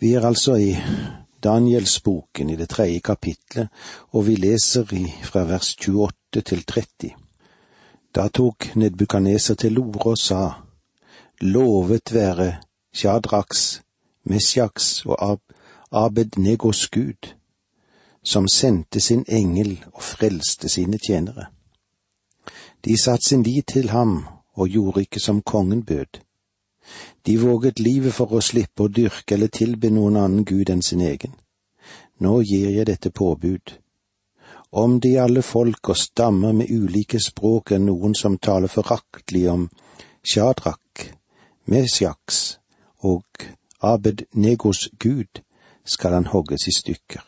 Vi er altså i Danielsboken i det tredje kapitlet, og vi leser i, fra vers 28 til 30. Da tok Nedbukaneser til orde og sa, Lovet være Shadraks, Mesjaks og Ab Abednegos Gud, som sendte sin engel og frelste sine tjenere. De satte sin lit til ham og gjorde ikke som kongen bød. De våget livet for å slippe å dyrke eller tilbe noen annen gud enn sin egen. Nå gir jeg dette påbud. Om de alle folk og stammer med ulike språk er noen som taler foraktelig om Shadrach, Mesjaks og Abed-Negos gud, skal han hogges i stykker.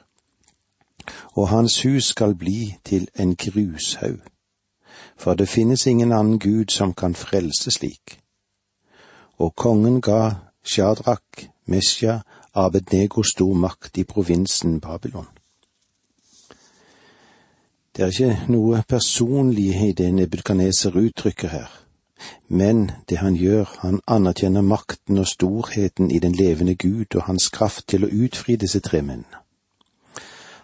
Og hans hus skal bli til en grushaug. For det finnes ingen annen gud som kan frelse slik og kongen ga Shadrach, Mesja, Abednego stor makt i provinsen Babylon. Det er ikke noe personlig i det Nebukadneser uttrykker her, men det han gjør, han anerkjenner makten og storheten i den levende Gud og hans kraft til å utfri disse tre mennene.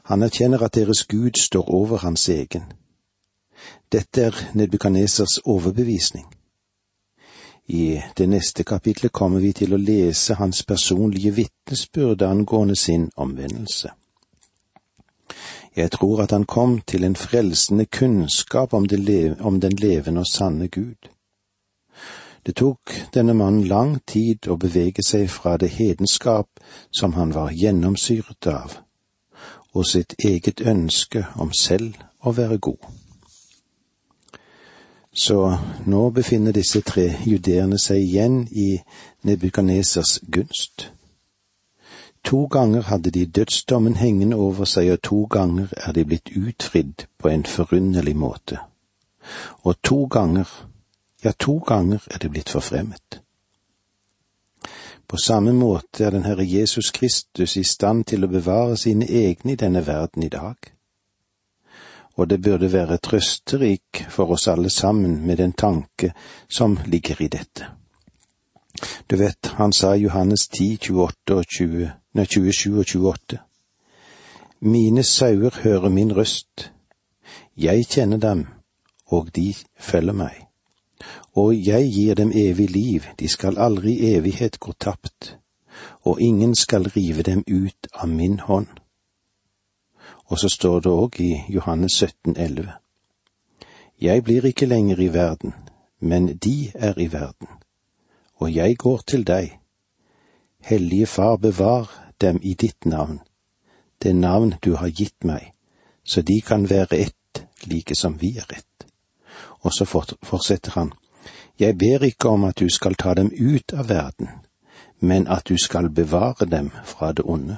Han erkjenner at deres Gud står over hans egen. Dette er Nebukadnesers overbevisning. I det neste kapitlet kommer vi til å lese hans personlige vitnesbyrd angående sin omvendelse. Jeg tror at han kom til en frelsende kunnskap om, om, den levende og sanne Gud. Det tok denne mannen lang tid å bevege seg fra det hedenskap som han var gjennomsyret av, og sitt eget ønske om selv å være god. Så nå befinner disse tre judeerne seg igjen i Nebukanesers gunst. To ganger hadde de dødsdommen hengende over seg, og to ganger er de blitt utfridd på en forunderlig måte. Og to ganger, ja, to ganger er de blitt forfremmet. På samme måte er den Herre Jesus Kristus i stand til å bevare sine egne i denne verden i dag og det burde være trøsterik for oss alle sammen med den tanke som ligger i dette. Du vet, han sa i Johannes 10, 28 og 20, nei, 27 og 28. Mine sauer hører min røst. Jeg kjenner dem, og de følger meg. Og jeg gir dem evig liv, de skal aldri i evighet gå tapt, og ingen skal rive dem ut av min hånd. Og så står det òg i Johannes 17, 11. Jeg blir ikke lenger i verden, men de er i verden, og jeg går til deg. Hellige Far, bevar dem i ditt navn, det navn du har gitt meg, så de kan være ett, like som vi er ett. Og så fortsetter han, jeg ber ikke om at du skal ta dem ut av verden, men at du skal bevare dem fra det onde.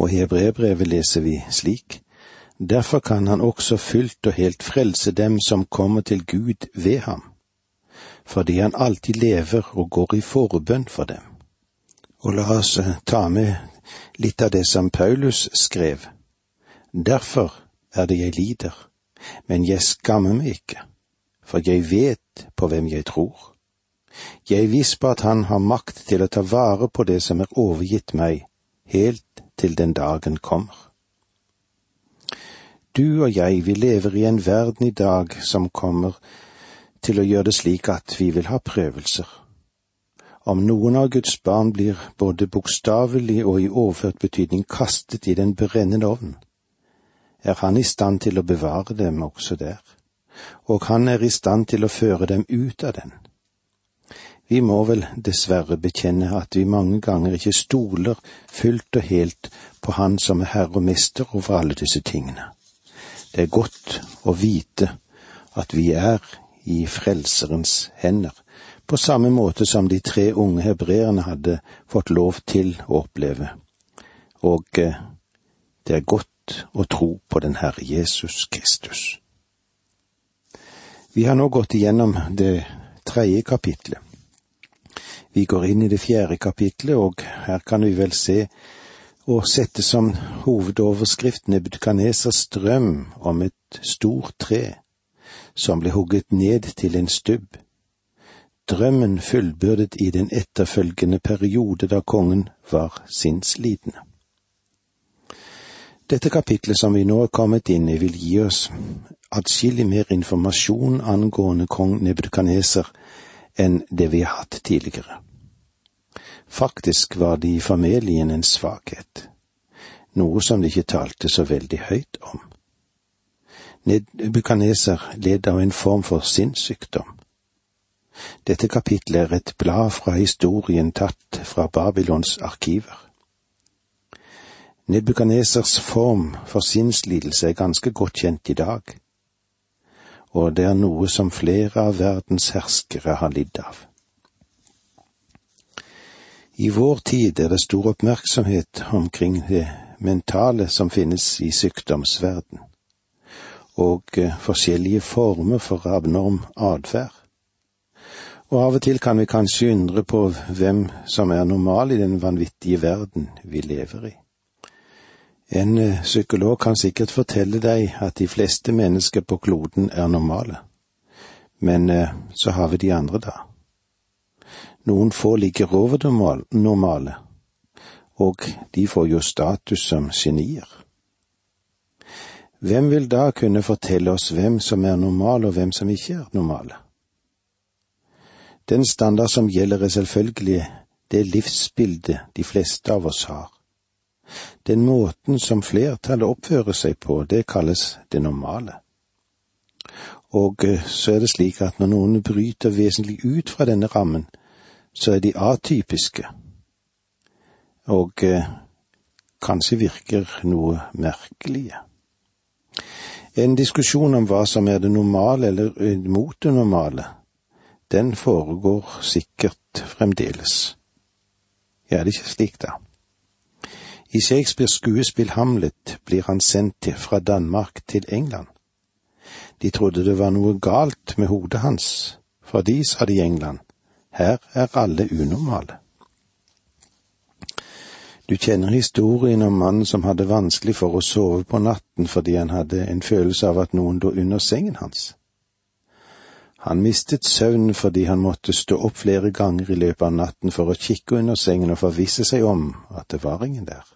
Og i Hebrevbrevet leser vi slik:" Derfor kan han også fullt og helt frelse dem som kommer til Gud ved ham, fordi han alltid lever og går i forbønn for dem. Og la oss eh, ta med litt av det som Paulus skrev. Derfor er det jeg lider, men jeg skammer meg ikke, for jeg vet på hvem jeg tror. Jeg er på at han har makt til å ta vare på det som er overgitt meg, helt til den dagen kommer. Du og jeg, vi lever i en verden i dag som kommer til å gjøre det slik at vi vil ha prøvelser. Om noen av Guds barn blir både bokstavelig og i overført betydning kastet i den brennende ovnen, er han i stand til å bevare dem også der, og han er i stand til å føre dem ut av den. Vi må vel dessverre bekjenne at vi mange ganger ikke stoler fullt og helt på Han som er Herre og Mester over alle disse tingene. Det er godt å vite at vi er i Frelserens hender, på samme måte som de tre unge hebreerne hadde fått lov til å oppleve. Og eh, det er godt å tro på den Herre Jesus Kristus. Vi har nå gått igjennom det tredje kapitlet. Vi går inn i det fjerde kapitlet, og her kan vi vel se og sette som hovedoverskrift Nebukadnesers drøm om et stort tre som ble hugget ned til en stubb. drømmen fullbyrdet i den etterfølgende periode da kongen var sinnslidende. Dette kapitlet som vi nå er kommet inn i, vil gi oss atskillig mer informasjon angående kong Nebukadneser enn det vi har hatt tidligere. Faktisk var det i familien en svakhet, noe som de ikke talte så veldig høyt om. Nebukaneser led av en form for sinnssykdom. Dette kapitlet er et blad fra historien tatt fra Babylons arkiver. Nebukadnesers form for sinnslidelse er ganske godt kjent i dag, og det er noe som flere av verdens herskere har lidd av. I vår tid er det stor oppmerksomhet omkring det mentale som finnes i sykdomsverden, og eh, forskjellige former for abnorm atferd. Og av og til kan vi kanskje undre på hvem som er normal i den vanvittige verden vi lever i. En eh, psykolog kan sikkert fortelle deg at de fleste mennesker på kloden er normale, men eh, så har vi de andre, da. Noen få ligger over det normale, og de får jo status som genier. Hvem vil da kunne fortelle oss hvem som er normal og hvem som ikke er normale? Den standard som gjelder er selvfølgelig det livsbildet de fleste av oss har den måten som flertallet oppfører seg på, det kalles det normale. Og eh, så er det slik at når noen bryter vesentlig ut fra denne rammen, så er de atypiske, og eh, kanskje virker noe merkelige. En diskusjon om hva som er det normale eller eh, mot det normale, den foregår sikkert fremdeles. Ja, er det ikke slik, da? I Shakespeares skuespill Hamlet blir han sendt til, fra Danmark til England. De trodde det var noe galt med hodet hans, for de, sa de i England, her er alle unormale. Du kjenner historien om mannen som hadde vanskelig for å sove på natten fordi han hadde en følelse av at noen lå under sengen hans. Han mistet søvnen fordi han måtte stå opp flere ganger i løpet av natten for å kikke under sengen og forvisse seg om at det var ingen der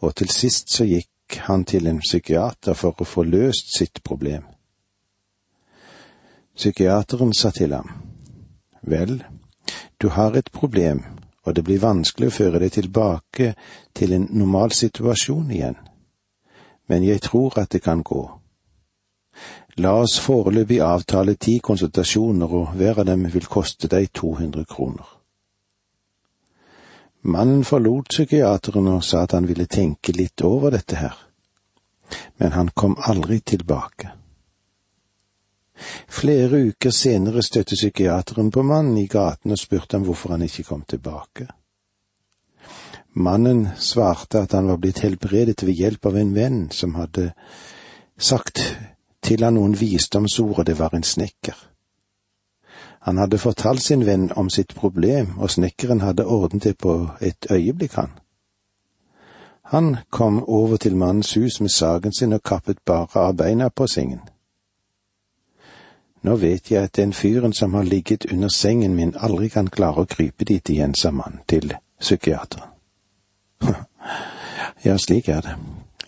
og til sist så gikk han til en psykiater for å få løst sitt problem. Psykiateren sa til ham, Vel, du har et problem, og det blir vanskelig å føre deg tilbake til en normal situasjon igjen, men jeg tror at det kan gå. La oss foreløpig avtale ti konsultasjoner, og hver av dem vil koste deg 200 kroner. Mannen forlot psykiateren og sa at han ville tenke litt over dette her, men han kom aldri tilbake. Flere uker senere støtte psykiateren på mannen i gaten og spurte ham hvorfor han ikke kom tilbake. Mannen svarte at han var blitt helbredet ved hjelp av en venn som hadde sagt til han noen visdomsord, og det var en snekker. Han hadde fortalt sin venn om sitt problem, og snekkeren hadde ordnet det på et øyeblikk, han. Han kom over til mannens hus med sagen sin og kappet bare av beina på sengen. Nå vet jeg at den fyren som har ligget under sengen min, aldri kan klare å krype dit igjen, sa mannen til psykiateren. ja, slik er det.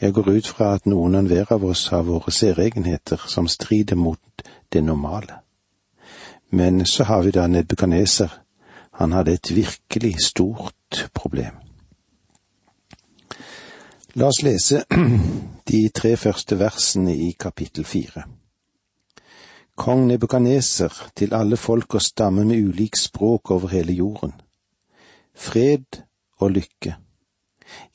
Jeg går ut fra at noen av hver av oss har våre særegenheter som strider mot det normale. Men så har vi da Nebukadneser. Han hadde et virkelig stort problem. La oss lese de tre første versene i kapittel fire. Kong Nebukaneser til alle folk og stammer med ulik språk over hele jorden. Fred og lykke.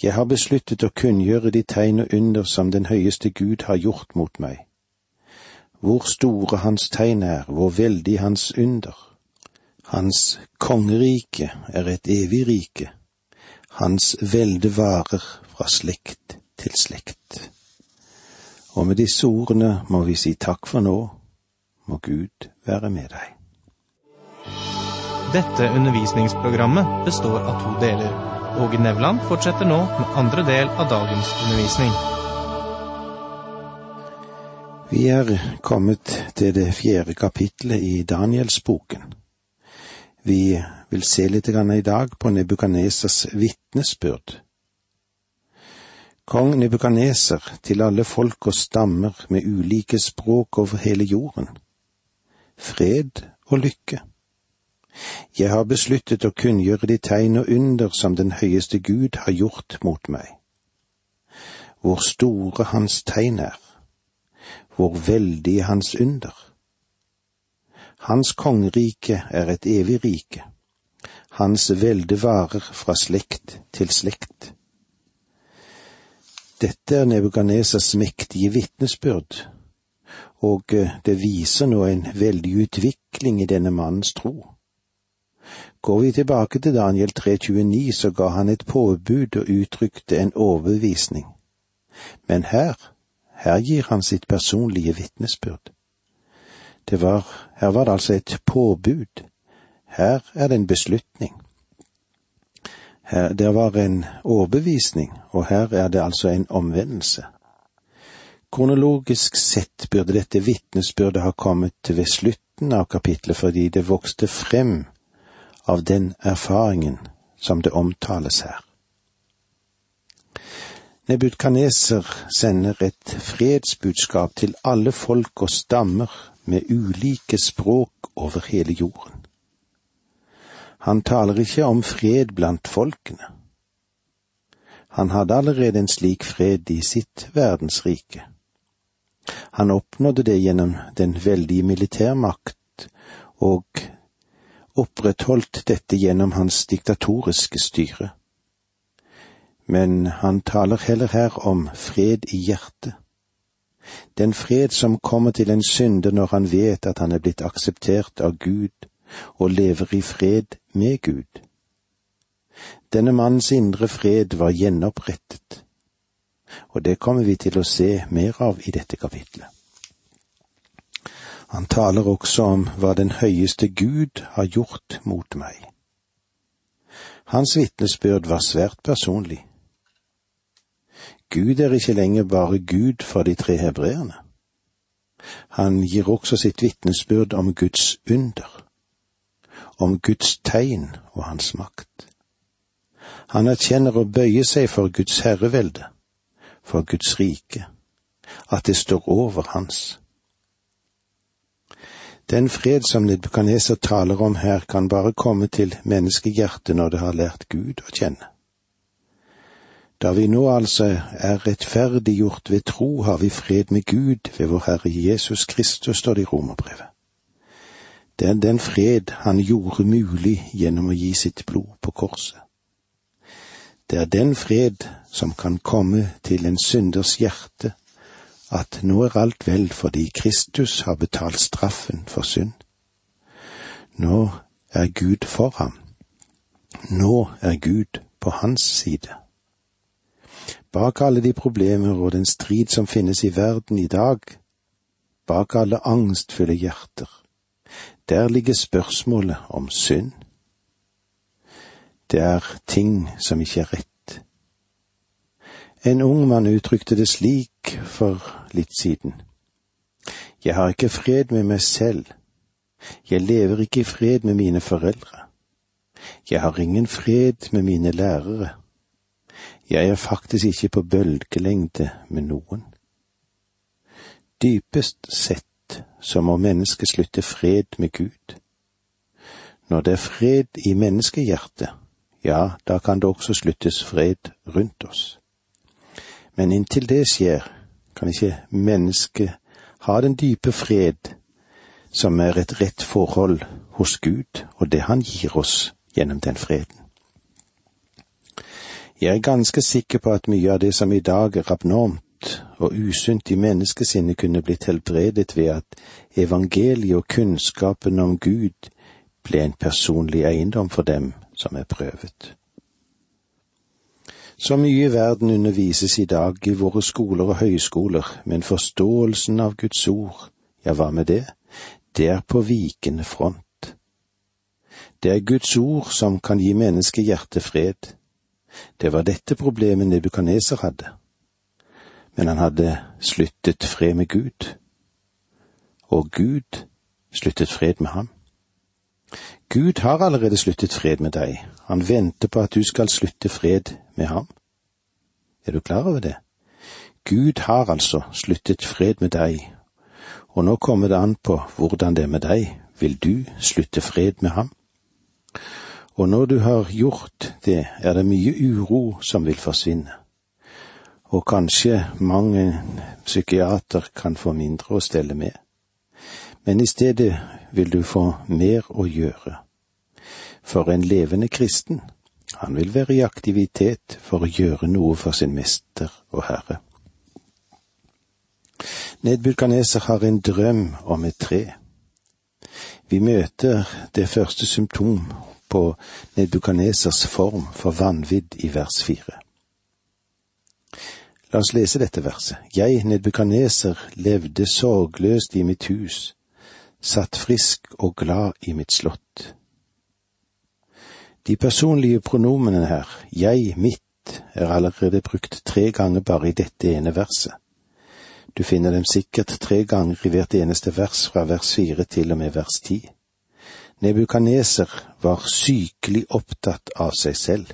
Jeg har besluttet å kunngjøre de tegn og under som den høyeste Gud har gjort mot meg hvor store hans tegn er, hvor veldig hans under. Hans kongerike er et evig rike, hans velde varer fra slekt til slekt. Og med disse ordene må vi si takk for nå, må Gud være med deg. Dette undervisningsprogrammet består av to deler. Åge Nevland fortsetter nå med andre del av dagens undervisning. Vi er kommet til det fjerde kapitlet i Danielsboken. Vi vil se litt i dag på Nebukanesers vitnesbyrd. Kong Nebukaneser til alle folk og stammer med ulike språk over hele jorden. Fred og lykke. Jeg har besluttet å kunngjøre de tegn og under som den høyeste Gud har gjort mot meg. Hvor store hans tegn er, hvor veldige hans under. Hans kongerike er et evig rike, hans velde varer fra slekt til slekt. Dette er Nebukadnesas mektige vitnesbyrd, og det viser nå en veldig utvikling i denne mannens tro. Går vi tilbake til Daniel 329, så ga han et påbud og uttrykte en overbevisning. Men her, her gir han sitt personlige vitnesbyrd. Det var, her var det altså et påbud. Her er det en beslutning. Her, det var en overbevisning, og her er det altså en omvendelse. Kronologisk sett burde dette vitnesbyrdet ha kommet ved slutten av kapitlet fordi det vokste frem av den erfaringen som det omtales her. Nebutkaneser sender et fredsbudskap til alle folk og stammer med ulike språk over hele jorden. Han taler ikke om fred blant folkene. Han hadde allerede en slik fred i sitt verdensrike. Han oppnådde det gjennom den veldige militærmakt og opprettholdt dette gjennom hans diktatoriske styre. Men han taler heller her om fred i hjertet. Den fred som kommer til en synder når han vet at han er blitt akseptert av Gud og lever i fred med Gud. Denne mannens indre fred var gjenopprettet, og det kommer vi til å se mer av i dette kapitlet. Han taler også om hva den høyeste Gud har gjort mot meg. Hans vitnesbyrd var svært personlig. Gud er ikke lenger bare Gud for de tre hebreerne. Han gir også sitt vitnesbyrd om Guds under, om Guds tegn og hans makt. Han erkjenner å bøye seg for Guds herrevelde, for Guds rike, at det står over hans. Den fred som Nebukadneser taler om her, kan bare komme til menneskehjertet når det har lært Gud å kjenne. Da vi nå altså er rettferdiggjort ved tro, har vi fred med Gud ved vår Herre Jesus Kristus, står det i Romerbrevet. Det er den fred Han gjorde mulig gjennom å gi sitt blod på korset. Det er den fred som kan komme til en synders hjerte at nå er alt vel fordi Kristus har betalt straffen for synd. Nå er Gud for ham. Nå er Gud på hans side. Bak alle de problemer og den strid som finnes i verden i dag, bak alle angstfulle hjerter, der ligger spørsmålet om synd. Det er ting som ikke er rett en ung mann uttrykte det slik for litt siden. Jeg har ikke fred med meg selv. Jeg lever ikke i fred med mine foreldre. Jeg har ingen fred med mine lærere. Jeg er faktisk ikke på bølgelengde med noen. Dypest sett så må mennesket slutte fred med Gud. Når det er fred i menneskehjertet, ja, da kan det også sluttes fred rundt oss. Men inntil det skjer, kan ikke mennesket ha den dype fred som er et rett forhold hos Gud og det han gir oss gjennom den freden. Jeg er ganske sikker på at mye av det som i dag er abnormt og usunt i menneskesinnet, kunne blitt helbredet ved at evangeliet og kunnskapen om Gud ble en personlig eiendom for dem som er prøvet. Så mye i verden undervises i dag i våre skoler og høyskoler, men forståelsen av Guds ord, ja, hva med det, det er på vikende front. Det er Guds ord som kan gi mennesket hjertefred. Det var dette problemet Nebukaneser hadde. Men han hadde sluttet fred med Gud, og Gud sluttet fred med ham. Gud har allerede sluttet fred med deg, han venter på at du skal slutte fred med ham. Er du klar over det? Gud har altså sluttet fred med deg, og nå kommer det an på hvordan det er med deg, vil du slutte fred med ham? Og når du har gjort det, er det mye uro som vil forsvinne. Og kanskje mange psykiater kan få mindre å stelle med. Men i stedet vil du få mer å gjøre. For en levende kristen, han vil være i aktivitet for å gjøre noe for sin mester og herre. Nedbukaneser har en drøm om et tre. Vi møter det første symptom på Nedbukanesers form for vanvidd i vers fire. La oss lese dette verset. Jeg, Nedbukaneser, levde sorgløst i mitt hus, satt frisk og glad i mitt slott. De personlige pronomene her, jeg, mitt, er allerede brukt tre ganger bare i dette ene verset. Du finner dem sikkert tre ganger i hvert eneste vers fra vers fire til og med vers ti. Nebukaneser var sykelig opptatt av seg selv.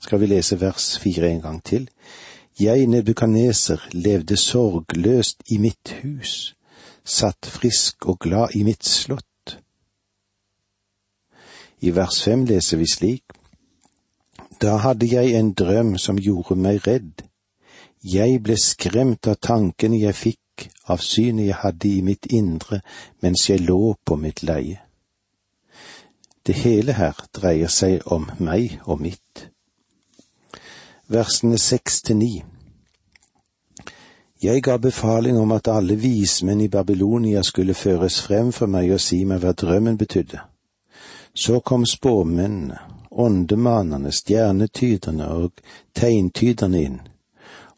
Skal vi lese vers fire en gang til? Jeg, Nebukaneser, levde sorgløst i mitt hus, satt frisk og glad i mitt slott. I vers fem leser vi slik. Da hadde jeg en drøm som gjorde meg redd jeg ble skremt av tankene jeg fikk, av synet jeg hadde i mitt indre mens jeg lå på mitt leie. Det hele her dreier seg om meg og mitt. Versene seks til ni. Jeg ga befaling om at alle vismenn i Babylonia skulle føres frem for meg og si meg hva drømmen betydde. Så kom spåmennene, åndemanene, stjernetyderne og tegntyderne inn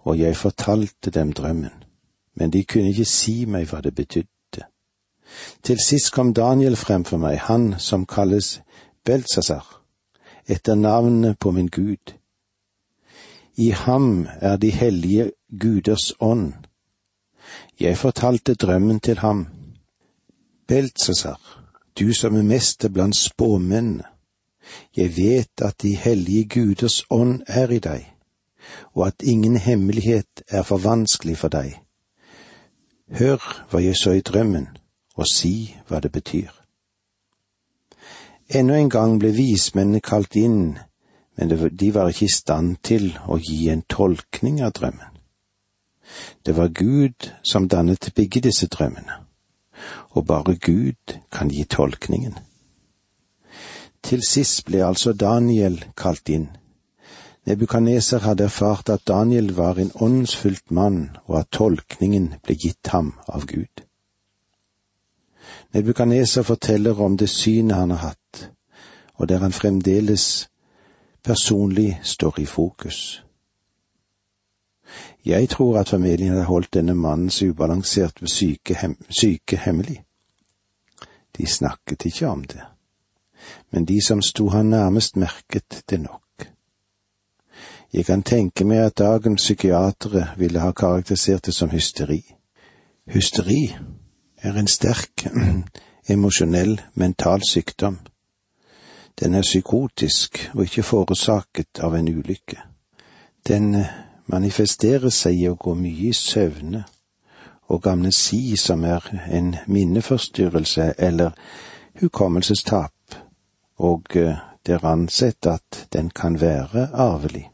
og jeg fortalte dem drømmen, men de kunne ikke si meg hva det betydde. Til sist kom Daniel frem for meg, han som kalles Belsasar, etter navnet på min Gud. I ham er de hellige guders ånd. Jeg fortalte drømmen til ham. Beltsasar, du som er mester blant spåmennene, jeg vet at de hellige guders ånd er i deg og at ingen hemmelighet er for vanskelig for deg. Hør hva jeg så i drømmen, og si hva det betyr. Enda en gang ble vismennene kalt inn, men de var ikke i stand til å gi en tolkning av drømmen. Det var Gud som dannet begge disse drømmene, og bare Gud kan gi tolkningen. Til sist ble altså Daniel kalt inn, Nebukaneser hadde erfart at Daniel var en åndsfylt mann, og at tolkningen ble gitt ham av Gud. Nebukaneser forteller om det synet han har hatt, og der han fremdeles personlig står i fokus. Jeg tror at familien hadde holdt denne mannens ubalanserte syke, hem syke hemmelig. De snakket ikke om det, men de som sto han nærmest merket det nok. Jeg kan tenke meg at dagens psykiatere ville ha karakterisert det som hysteri. Hysteri er en sterk, emosjonell, mental sykdom. Den er psykotisk og ikke forårsaket av en ulykke. Den manifesterer seg i å gå mye i søvne og amnesi, som er en minneforstyrrelse eller hukommelsestap, og eh, det er ansett at den kan være arvelig.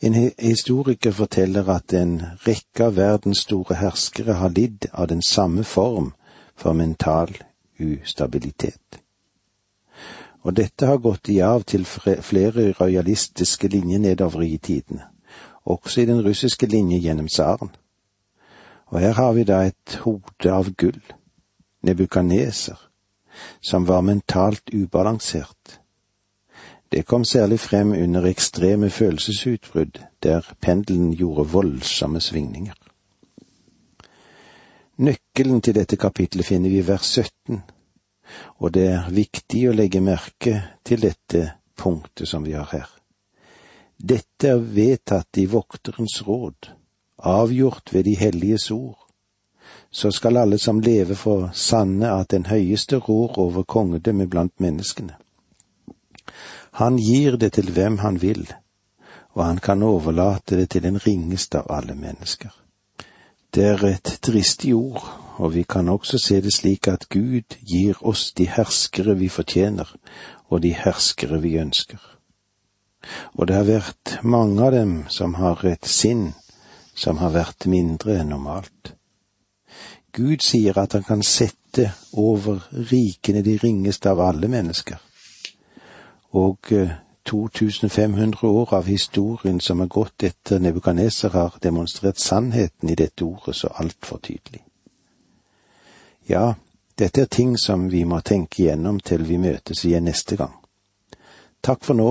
En historiker forteller at en rekke av verdens store herskere har lidd av den samme form for mental ustabilitet. Og dette har gått i arv til flere rojalistiske linjer nedover i tidene, også i den russiske linje gjennom tsaren. Og her har vi da et hode av gull, Nebukaneser, som var mentalt ubalansert, det kom særlig frem under ekstreme følelsesutbrudd, der pendelen gjorde voldsomme svingninger. Nøkkelen til dette kapitlet finner vi i vers 17, og det er viktig å legge merke til dette punktet som vi har her. Dette er vedtatt i vokterens råd, avgjort ved de helliges ord, så skal alle som lever få sanne at den høyeste rår over kongedømmet blant menneskene. Han gir det til hvem han vil, og han kan overlate det til den ringeste av alle mennesker. Det er et dristig ord, og vi kan også se det slik at Gud gir oss de herskere vi fortjener, og de herskere vi ønsker. Og det har vært mange av dem som har et sinn som har vært mindre enn normalt. Gud sier at han kan sette over rikene de ringeste av alle mennesker. Og 2500 år av historien som er gått etter Nebukaneser, har demonstrert sannheten i dette ordet så altfor tydelig. Ja, dette er ting som vi må tenke igjennom til vi møtes igjen neste gang. Takk for nå,